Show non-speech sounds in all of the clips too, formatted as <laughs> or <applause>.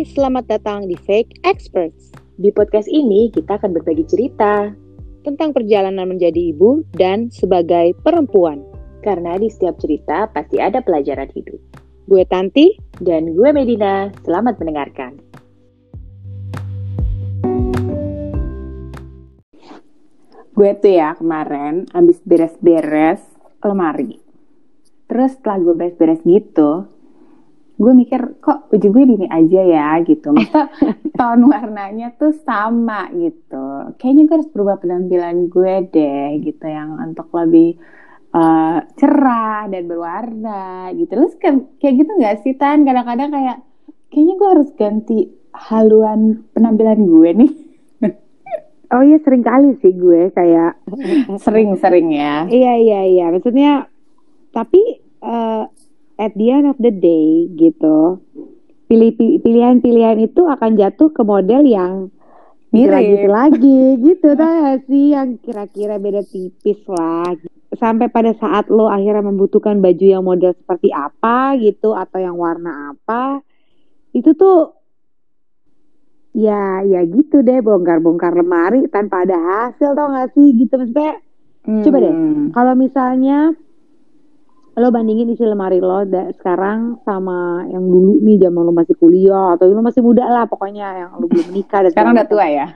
Hai, selamat datang di Fake Experts. Di podcast ini kita akan berbagi cerita tentang perjalanan menjadi ibu dan sebagai perempuan. karena di setiap cerita pasti ada pelajaran hidup. Gue Tanti, Dan gue Medina, selamat mendengarkan. Gue tuh ya kemarin abis beres-beres lemari. Terus setelah gue beres-beres gitu, gue mikir kok baju gue gini aja ya gitu. <laughs> Masa tone warnanya tuh sama gitu. Kayaknya gue harus berubah penampilan gue deh gitu yang untuk lebih eh, cerah dan berwarna gitu. Terus kayak, kayak gitu nggak sih Tan? Kadang-kadang kayak kayaknya gue harus ganti haluan penampilan gue nih. <laughs> Oh iya sering kali sih gue kayak Sering-sering ya. iya iya iya maksudnya tapi eh, at the end of the day gitu pilih pilihan-pilihan itu akan jatuh ke model yang Mirip. gitu lagi gitu tau gak sih yang kira-kira beda tipis lah sampai pada saat lo akhirnya membutuhkan baju yang model seperti apa gitu atau yang warna apa itu tuh ya ya gitu deh bongkar-bongkar lemari tanpa ada hasil tau gak sih gitu maksudnya Coba deh. Hmm. kalau misalnya lo bandingin isi lemari lo da- sekarang sama yang dulu nih zaman lo masih kuliah atau lo masih muda lah pokoknya yang lo belum menikah dan Sekarang udah tua ya?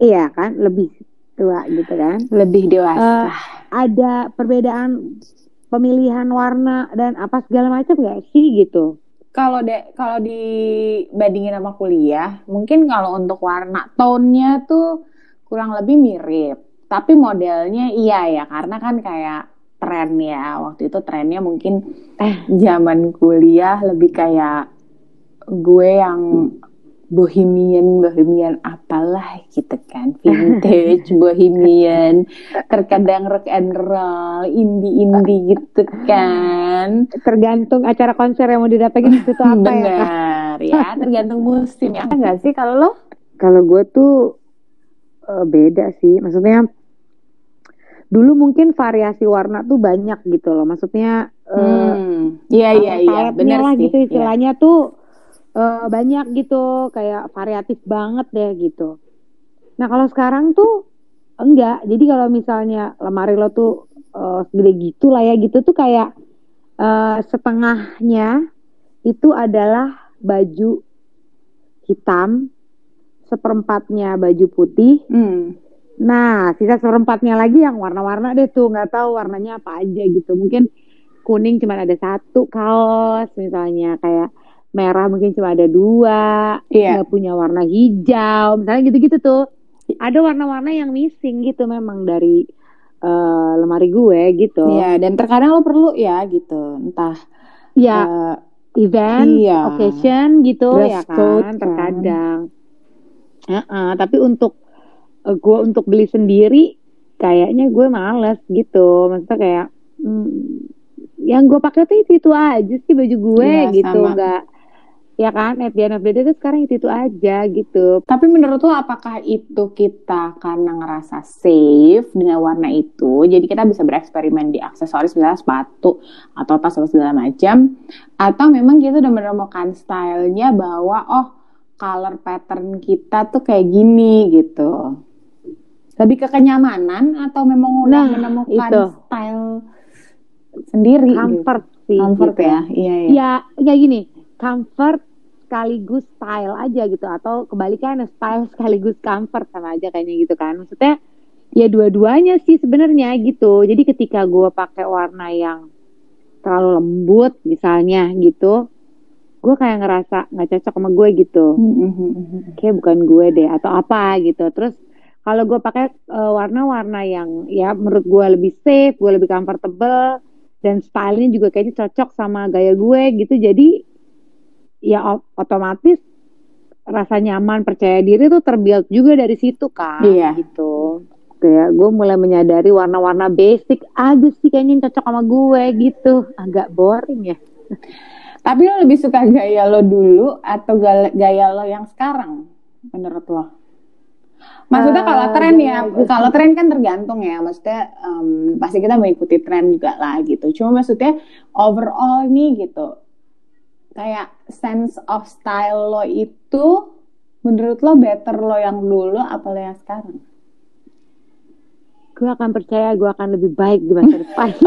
iya kan lebih tua gitu kan Lebih dewasa. Eh, ada perbedaan pemilihan warna dan apa segala macam gak sih gitu kalau de kalau dibandingin sama kuliah, mungkin kalau untuk warna tone-nya tuh kurang lebih mirip. Tapi modelnya iya ya, karena kan kayak tren ya. Waktu itu trennya mungkin eh zaman kuliah lebih kayak gue yang bohemian bohemian apalah gitu kan vintage <laughs> bohemian terkadang rock and roll indie indie gitu kan tergantung acara konser yang mau didatengin itu apa ya kan? Benar ya, tergantung musim ya enggak sih kalau lo? kalau gue tuh eh, beda sih maksudnya dulu mungkin variasi warna tuh banyak gitu loh maksudnya eh, Hmm, iya iya iya, benar lah sih. gitu Iya. istilahnya tuh eh, banyak gitu kayak variatif banget deh gitu nah kalau sekarang tuh enggak jadi kalau misalnya lemari lo tuh eh, segede gitu lah ya gitu tuh kayak eh, setengahnya itu adalah baju hitam seperempatnya baju putih Hmm. Nah, sisa seperempatnya lagi yang warna-warna deh tuh, nggak tahu warnanya apa aja gitu. Mungkin kuning cuma ada satu kaos misalnya, kayak merah mungkin cuma ada dua, Iya. nggak punya warna hijau, misalnya gitu-gitu tuh. Ada warna-warna yang missing gitu memang dari eh, lemari gue gitu. Iya, dan terkadang lo perlu ya gitu, entah Ya, eh, event, iya. occasion gitu ya Dress code kan, kan. terkadang. Heeh, tapi untuk gue untuk beli sendiri, kayaknya gue males gitu. Maksudnya kayak hmm, yang gue pakai tuh itu, itu aja sih baju gue Iya, gitu, sama. nggak ya kan? At the end of the day tuh sekarang itu itu aja gitu. tapi menurut lo apakah itu kita karena ngerasa safe dengan warna itu, jadi kita bisa bereksperimen di aksesoris misalnya sepatu atau tas atau segala macam, atau memang kita udah menemukan stylenya bahwa oh color pattern kita tuh kayak gini gitu. Lebih ke kenyamanan atau memang udah Nah, menemukan itu. style sendiri Comfort gitu. sih. Comfort gitu. ya. Iya iya. Ya, kayak gini, comfort sekaligus style aja gitu atau kebalikannya style sekaligus comfort sama aja kayaknya gitu kan. Maksudnya ya dua-duanya sih sebenarnya gitu. Jadi ketika gue pakai warna yang terlalu lembut misalnya gitu, gue kayak ngerasa nggak cocok sama gue gitu. Hmm, Kayak bukan gue deh atau apa gitu. Terus kalau gue pakai eh, warna-warna yang ya menurut gue lebih safe, gue lebih comfortable dan stylenya juga kayaknya cocok sama gaya gue gitu. Jadi ya otomatis rasa nyaman, percaya diri tuh terbuild juga dari situ kan. Iya. Gitu. Kayak gue mulai menyadari warna-warna basic aja sih kayaknya yang cocok sama gue gitu. Agak boring ya. Tapi lo lebih suka gaya lo dulu atau gaya lo yang sekarang menurut lo? Maksudnya Eh, kalau tren ya, gue kalau tren kan tergantung ya. Maksudnya em, pasti kita mengikuti tren juga lah gitu. Cuma maksudnya overall nih gitu, kayak sense of style lo itu menurut lo better lo yang dulu apa lo yang sekarang? gue akan percaya gue akan lebih baik di masa depan <laughs>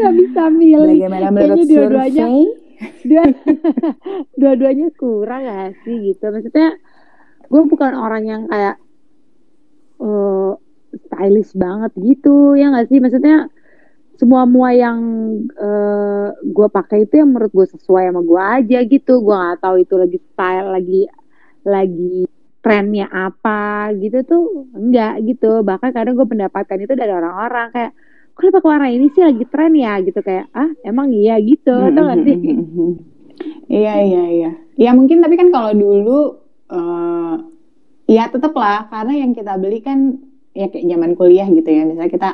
nggak bisa milih Bagaimana menurut Kayaknya dua-duanya dua <laughs> <laughs> dua-duanya kurang gak sih gitu maksudnya gue bukan orang yang kayak eh stylish banget gitu ya gak sih? Maksudnya semua mua yang eh gue pakai itu yang menurut gue sesuai sama gue aja gitu. Gue nggak tahu itu lagi style lagi lagi trennya apa gitu tuh enggak gitu. Bahkan kadang gue mendapatkan itu dari orang-orang kayak kok lu pakai warna ini sih? Lagi tren ya? Gitu kayak ah emang iya? Gitu tau gak sih? <laughs> Iya iya iya. Ya mungkin tapi kan kalau dulu eh ya tetap lah karena yang kita beli kan ya kayak zaman kuliah gitu ya. Misalnya kita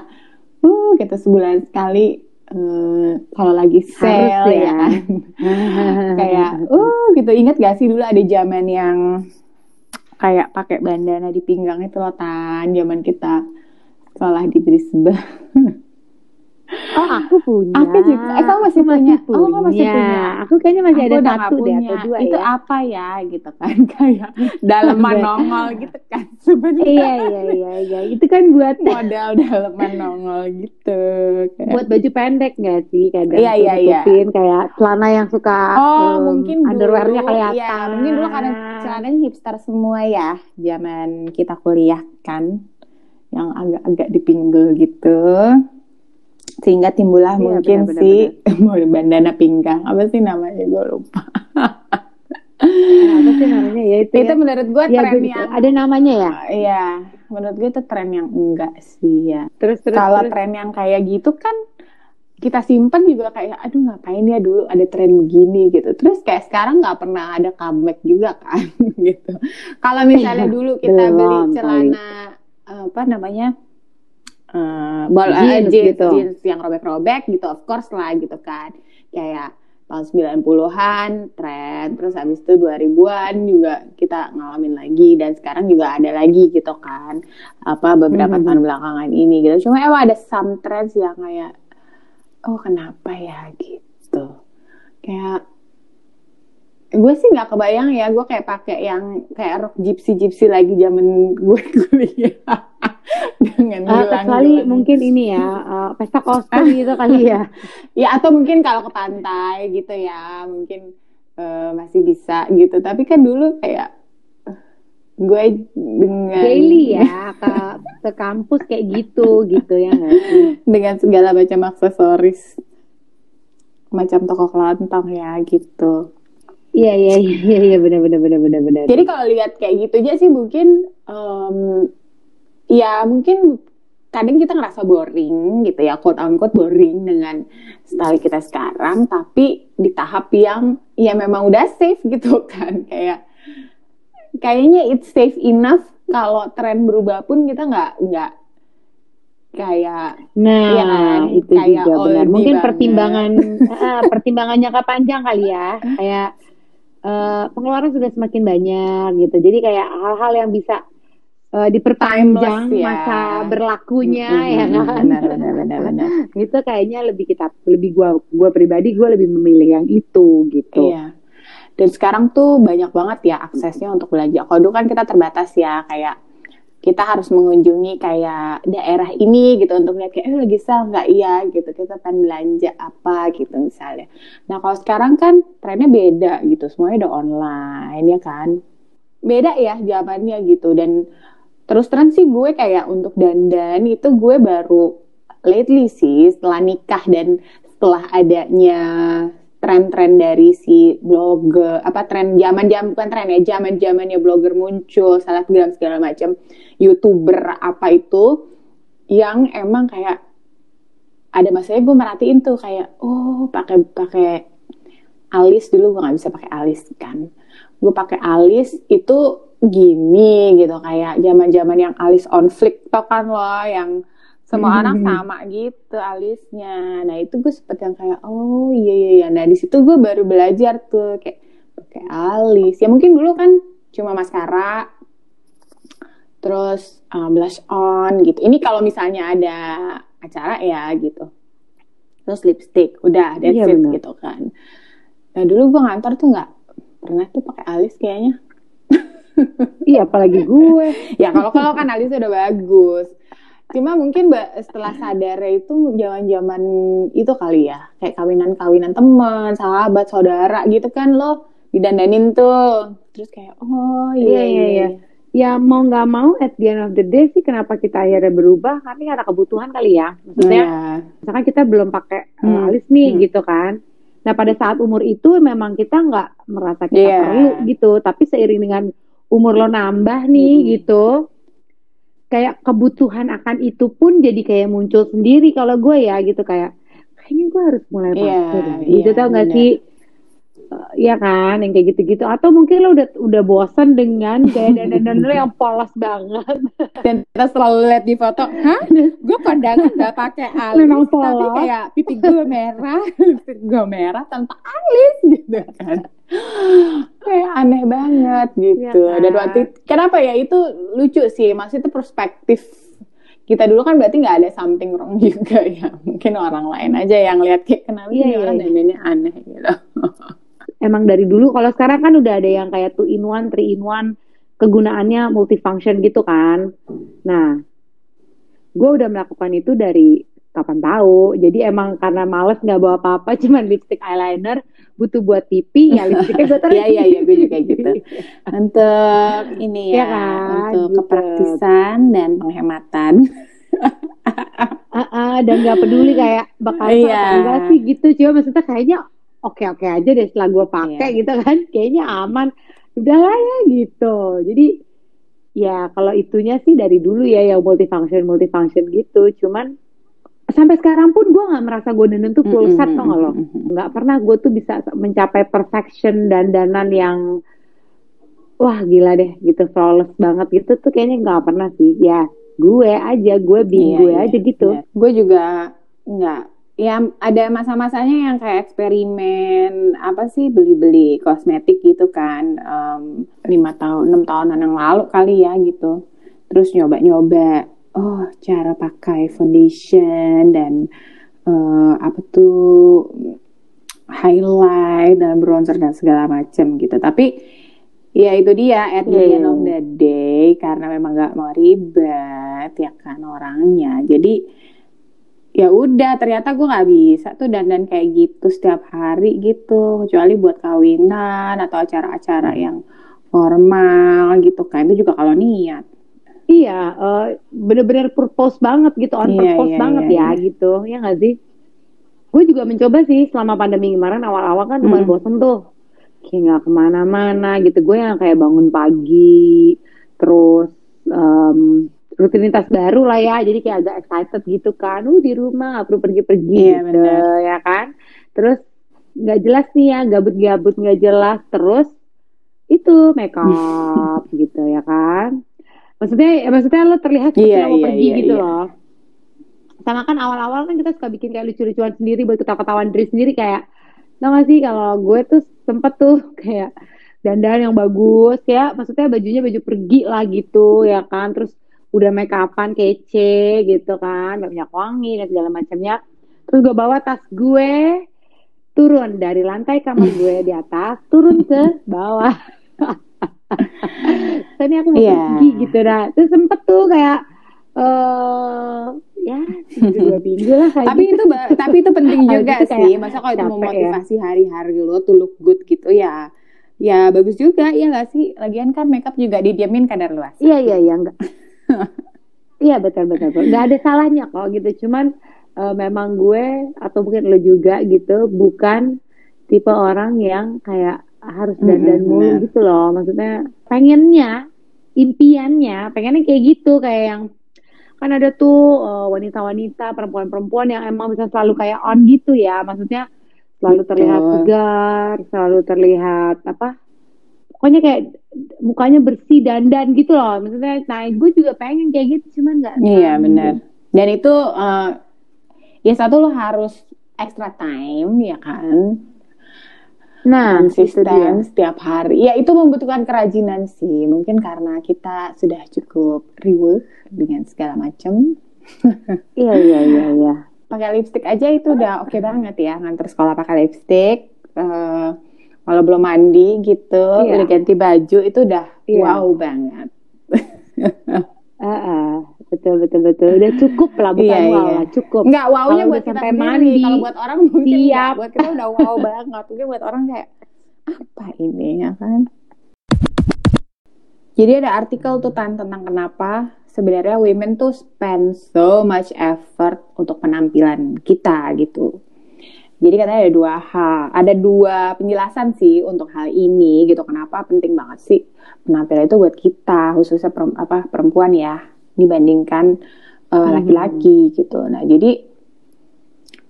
uh kita sebulan sekali eh kalau lagi sale Harus ya. ya. kan. <laughs> kayak uh gitu inget gak sih dulu ada zaman yang kayak pakai bandana di pinggang itu loh tan zaman kita sekolah di Brisbane. <laughs> Oh aku punya. Aku juga. Eh, kamu masih Aku punya? Oh, kamu masih punya. Aku kayaknya masih Aku ada satu deh punya. atau dua itu ya. apa ya gitu kan <laughs> kayak daleman Iya. nongol gitu kan sebenarnya iya iya iya iya. Itu kan buat <laughs> modal daleman nongol gitu kayak buat baju pendek gak sih kadang Iya, iya, iya. kayak celana yang suka oh em, mungkin dulu underwearnya kelihatan. ya mungkin dulu karena celananya hipster semua ya zaman kita kuliah kan yang agak-agak dipinggul gitu sehingga timbullah Iya, mungkin benar, si <laughs> bandana pinggang apa sih namanya gue lupa apa sih namanya ya itu, itu ya. menurut gue Iya, tren yang ada namanya ya. Iya, menurut gue itu tren yang enggak sih ya. Terus terus Kalau terus. tren yang kayak gitu kan kita simpen juga kayak aduh ngapain ya dulu ada tren begini gitu. Terus kayak sekarang nggak pernah ada comeback juga kan <laughs> gitu. Kalau misalnya dulu kita Belum beli kali. celana apa namanya eh bol eh, Jeans jeans, gitu. jeans yang robek-robek gitu of course lah gitu kan. Kayak tahun 90-an tren. Terus habis itu 2000-an juga kita ngalamin lagi. Dan sekarang juga ada lagi gitu kan. Apa beberapa Mhm. tahun belakangan ini gitu. Cuma emang ada some trends yang kayak oh kenapa ya? gitu. Kayak gue sih nggak kebayang ya. Gue kayak pakai yang kayak rok gypsy gypsy lagi zaman gue <laughs> kuliah dengan Eh, gelang kecuali mungkin ini ya eh, pesta kostum gitu kali ya. <laughs> ya atau mungkin kalau ke pantai gitu ya mungkin eh, masih bisa gitu tapi kan dulu kayak eh, gue dengan Daily ya ke ke kampus kayak gitu gitu ya sih? dengan segala macam aksesoris macam toko kelontong ya gitu Iya iya iya iya benar benar benar benar benar. jadi kalau lihat kayak gitu aja sih mungkin em, ya mungkin kadang kita ngerasa boring gitu ya quote unquote boring dengan style kita sekarang tapi di tahap yang ya memang udah safe <laughs> gitu kan kayak kayaknya it's safe enough kalau tren berubah pun kita nggak nggak kayak Nah, Iya kan? itu Kayak juga benar. oldie Mungkin banget. pertimbangan eh, pertimbangan jangka panjang kali ya. Kayak eh, pengeluaran sudah semakin banyak gitu. Jadi kayak hal-hal yang bisa eh, diperpanjang Timeless ya. masa berlakunya Mm, ya mm, kan. benar benar benar benar <laughs> itu kayaknya lebih kita lebih gua gua pribadi gua lebih memilih yang itu gitu. Iya. Dan sekarang tuh banyak banget ya aksesnya untuk belanja. Kalau dulu kan kita terbatas ya kayak kita harus mengunjungi kayak daerah ini gitu untuk lihat kayak eh lagi sale nggak iya gitu kita pengen belanja apa gitu misalnya. Nah kalau sekarang kan trennya beda gitu semuanya udah online ya kan. Beda ya zamannya gitu dan terus terang sih gue kayak untuk dandan itu gue baru lately sih setelah nikah dan setelah adanya tren-tren dari si blogger apa tren zaman zaman bukan tren ya zaman zamannya blogger muncul selebgram segala macam youtuber apa itu yang emang kayak ada masanya gue merhatiin tuh kayak oh pakai pakai alis dulu gue nggak bisa pakai alis kan. Gue pakai alis itu gini gitu kayak zaman zaman yang alis on flick tau kan lo? Yang semua orang sama gitu alisnya. Nah itu gue sempet yang kayak oh iya iya iya. Nah di situ gue baru belajar tuh kayak pakai alis. Ya mungkin dulu kan cuma maskara terus uh, blush on gitu. Ini kalau misalnya ada acara ya gitu. Terus lipstick udah that's Iya, it gitu kan. Nah dulu gue ngantor tuh nggak pernah tuh pakai alis kayaknya Iya, apalagi gue. ya kalau kalau kan alisnya udah bagus cuma mungkin ba- setelah sadar itu zaman-zaman itu kali ya kayak kawinan-kawinan teman sahabat saudara gitu kan lo didandanin tuh terus kayak oh iya Iya, iya, iya. Ya mau nggak mau at the end of the day sih kenapa kita akhirnya berubah karena karena kebutuhan kali ya. Maksudnya Iya. misalkan kita belum pakai uh, Hmm. alis nih Hmm. gitu kan. Nah pada saat umur itu memang kita nggak merasa kita Iya. perlu gitu, tapi seiring dengan umur lo nambah nih Hmm. gitu, kayak kebutuhan akan itu pun jadi kayak muncul sendiri kalau gue ya gitu kayak kayaknya gue harus mulai Iya, pakai deh. iya, gitu tau gak benar. sih? Iya kan, yang kayak gitu-gitu. Atau mungkin lo udah udah bosan dengan gaya dandan lo yang polos banget. <laughs> dan kita selalu lihat di foto hah gue kondangan nggak pakai <laughs> alis Memang tapi polos. kayak pipi gue merah <laughs> lipstick gue merah tanpa alis gitu kan kayak aneh banget gitu Iya kan? dan waktu kenapa ya itu lucu sih maksudnya itu perspektif kita dulu kan berarti nggak ada something wrong juga ya mungkin orang lain aja yang lihat kayak kenapa Iya, ini iya, orang iya. dandannya aneh gitu Emang dari dulu kalau sekarang kan udah ada yang kayak two in one, three in one, kegunaannya multifunction gitu kan. Nah, gue udah melakukan itu dari kapan tahu. Jadi emang karena males nggak bawa apa-apa, <laughs> cuman lipstick eyeliner, butuh buat pipi, ya lipstiknya gue <laughs> taruh. Iya, iya, iya, gue juga gitu. untuk ini Iya ya, kan, untuk gitu. kepraktisan dan penghematan Ah, ah, dan nggak peduli kayak bakal Iya. apa enggak sih gitu. Cuma maksudnya kayaknya oke-oke aja deh setelah gue pakai Iya. gitu kan. <laughs> Kayaknya aman. Udahlah ya gitu. Jadi ya kalau itunya sih dari dulu ya yang multifunction multifunction gitu. Cuman sampai sekarang pun gue nggak merasa gue dandan tuh full set tau nggak lo? Nggak pernah gue tuh bisa mencapai perfection dan danan yang wah gila deh gitu flawless banget gitu tuh kayaknya nggak pernah sih. Ya gue aja, gue bi Iya, gue iya, aja gitu. iya. Gue juga nggak ya ada masa-masanya yang kayak eksperimen apa sih beli-beli kosmetik gitu kan lima tahun enam tahunan yang lalu kali ya gitu. Terus nyoba-nyoba oh cara pakai foundation dan eh, apa tuh highlight dan bronzer dan segala macam gitu. Tapi ya itu dia at the end of the day karena memang nggak mau ribet ya kan orangnya. Jadi ya udah ternyata gue nggak bisa tuh dandan kayak gitu setiap hari gitu kecuali buat kawinan atau acara-acara yang formal gitu kan itu juga kalau niat Iya, eh, bener-bener purpose banget gitu, on Iya, purpose iya, banget iya, ya iya. gitu, ya nggak sih? Gue juga mencoba sih selama pandemi kemarin awal-awal kan lumayan Mm. bosen tuh, kayak nggak ke mana-mana gitu. Gue yang kayak bangun pagi, terus em, rutinitas baru lah ya, jadi kayak agak excited gitu kan. Uh di rumah nggak perlu pergi-pergi Iya, gitu, bener. ya kan? Terus nggak jelas nih ya, gabut-gabut nggak jelas. Terus itu make up <laughs> gitu ya kan? Maksudnya, ya maksudnya lo terlihat seperti Iya, lo mau iya, pergi iya, gitu iya. loh. Sama kan awal-awal kan kita suka bikin kayak lucu-lucuan sendiri buat ketawa-ketawaan diri sendiri kayak, tau gak sih kalau gue tuh sempet tuh <laughs> kayak dandan yang bagus ya, maksudnya bajunya baju pergi lah gitu ya kan, terus udah make upan kece gitu kan, banyak wangi dan segala macamnya. Terus gue bawa tas gue turun dari lantai kamar gue di atas, turun ke bawah. <laughs> Tadi aku mau Iya. pergi gitu dah. Terus sempet tuh kayak eh ya seminggu dua minggu lah kayak tapi gitu. itu tapi itu penting juga itu sih masa kalau itu ya. memotivasi hari-hari lo to look good gitu ya ya bagus juga ya gak sih lagian kan makeup juga didiamin kadar luas Iya iya iya enggak. Iya betul betul betul. Nggak ada salahnya kok gitu. Cuman eh, memang gue atau mungkin lo juga gitu bukan tipe orang yang kayak harus dandan Mm-mm, mulu benar. gitu loh. Maksudnya pengennya impiannya pengennya kayak gitu kayak yang kan ada tuh eh, wanita-wanita perempuan-perempuan yang emang bisa selalu kayak on gitu ya. Maksudnya selalu terlihat segar, selalu terlihat apa? Pokoknya kayak mukanya bersih dandan gitu loh. Maksudnya, nah gue juga pengen kayak gitu, cuman nggak. Iya benar. Dan itu eh, ya satu lo harus extra time ya kan, Nah, konsisten setiap hari. Ya itu membutuhkan kerajinan sih. Mungkin karena kita sudah cukup riweh dengan segala macam. <laughs> Iya iya iya iya. pakai lipstick aja itu udah oke okay banget ya ngantar sekolah pakai lipstick uh, kalau belum mandi gitu iya. udah ganti baju itu udah iya. wow banget <laughs> uh, uh, betul betul betul udah cukup lah bukan iya, wow iya. cukup nggak wownya buat kita sampai mandi kalau buat orang mungkin Siap. buat kita udah wow <laughs> banget mungkin buat orang kayak apa ini ya kan jadi ada artikel tuh tan tentang kenapa sebenarnya women tuh spend so much effort untuk penampilan kita gitu. Jadi katanya ada dua hal, ada dua penjelasan sih untuk hal ini gitu. Kenapa penting banget sih penampilan itu buat kita, khususnya per, apa perempuan ya, dibandingkan uh, laki-laki hmm. gitu. Nah jadi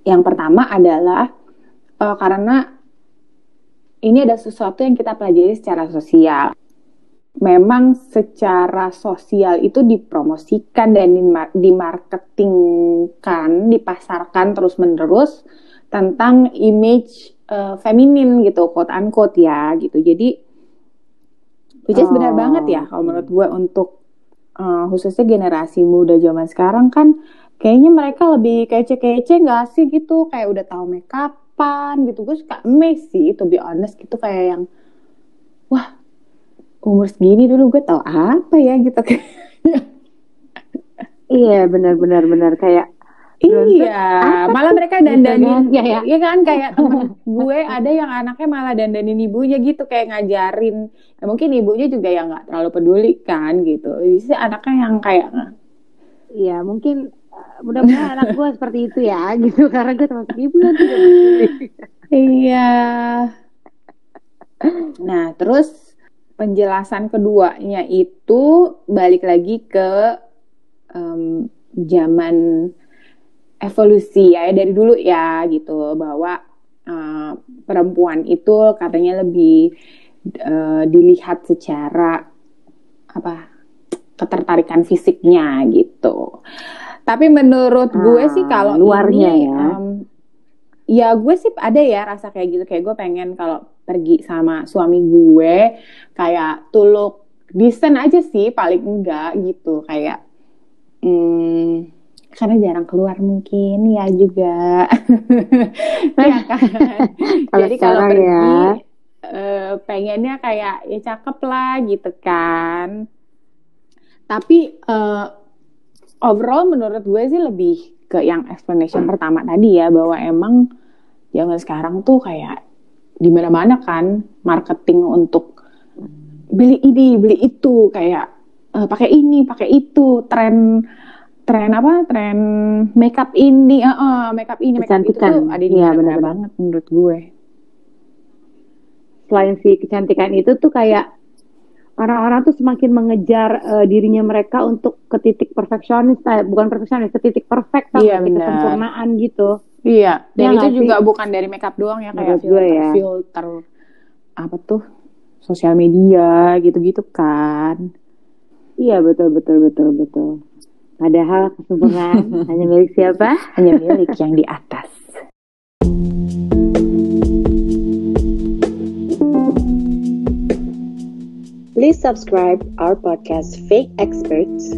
yang pertama adalah uh, karena ini ada sesuatu yang kita pelajari secara sosial memang secara sosial itu dipromosikan dan dimarketingkan, dipasarkan terus-menerus tentang image uh, feminin gitu, quote unquote ya gitu. Jadi which is oh. benar banget ya kalau menurut gue untuk uh, khususnya generasi muda zaman sekarang kan kayaknya mereka lebih kece-kece gak sih gitu, kayak udah tahu make upan gitu. Gue suka amazed sih to be honest gitu kayak yang wah umur segini dulu gue tau apa ya gitu <laughs> iya benar-benar benar kayak Iya, malah mereka dandanin, gitu <laughs> kan? ya, ya. ya kan kayak temen <laughs> gue ada yang anaknya malah dandanin ibunya gitu kayak ngajarin. Ya, mungkin ibunya juga yang nggak terlalu peduli kan gitu. Jadi anaknya yang kayak, iya mungkin eh, mudah-mudahan <laughs> anak gue seperti itu ya gitu karena gue termasuk ibu yang tidak Iya. Nah terus penjelasan keduanya itu balik lagi ke um, zaman evolusi ya dari dulu ya gitu bahwa uh, perempuan itu katanya lebih uh, dilihat secara apa ketertarikan fisiknya gitu. Tapi menurut gue sih ah, kalau luarnya ini, ya. Um, ya gue sih ada ya rasa kayak gitu kayak gue pengen kalau pergi sama suami gue kayak tuluk desain aja sih paling enggak gitu kayak hmm, karena jarang keluar mungkin ya juga. <laughs> Ya kan? Jadi kalau pergi ya. uh, pengennya kayak ya cakep lah gitu kan. Tapi uh, overall menurut gue sih lebih ke yang explanation pertama tadi ya bahwa emang zaman sekarang tuh kayak di mana-mana kan marketing untuk beli ini, beli itu kayak uh, pakai ini, pakai itu, tren tren apa? Tren makeup ini, uh, uh, makeup ini, makeup itu tuh ada di ya, benar banget menurut gue. Selain si kecantikan itu tuh kayak orang-orang tuh semakin mengejar uh, dirinya mereka untuk ke titik perfeksionis, eh, bukan perfeksionis, ke titik perfect, iya, kesempurnaan gitu. Iya, dan ya, itu juga sih? bukan dari makeup doang ya kayak filter, ya. filter apa tuh sosial media gitu-gitu kan. Iya betul betul betul betul. Padahal kesempurnaan <laughs> hanya milik siapa? Hanya milik yang di atas. Please subscribe our podcast Fake Experts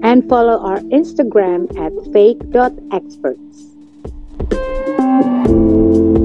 and follow our Instagram at fake.experts. Thank you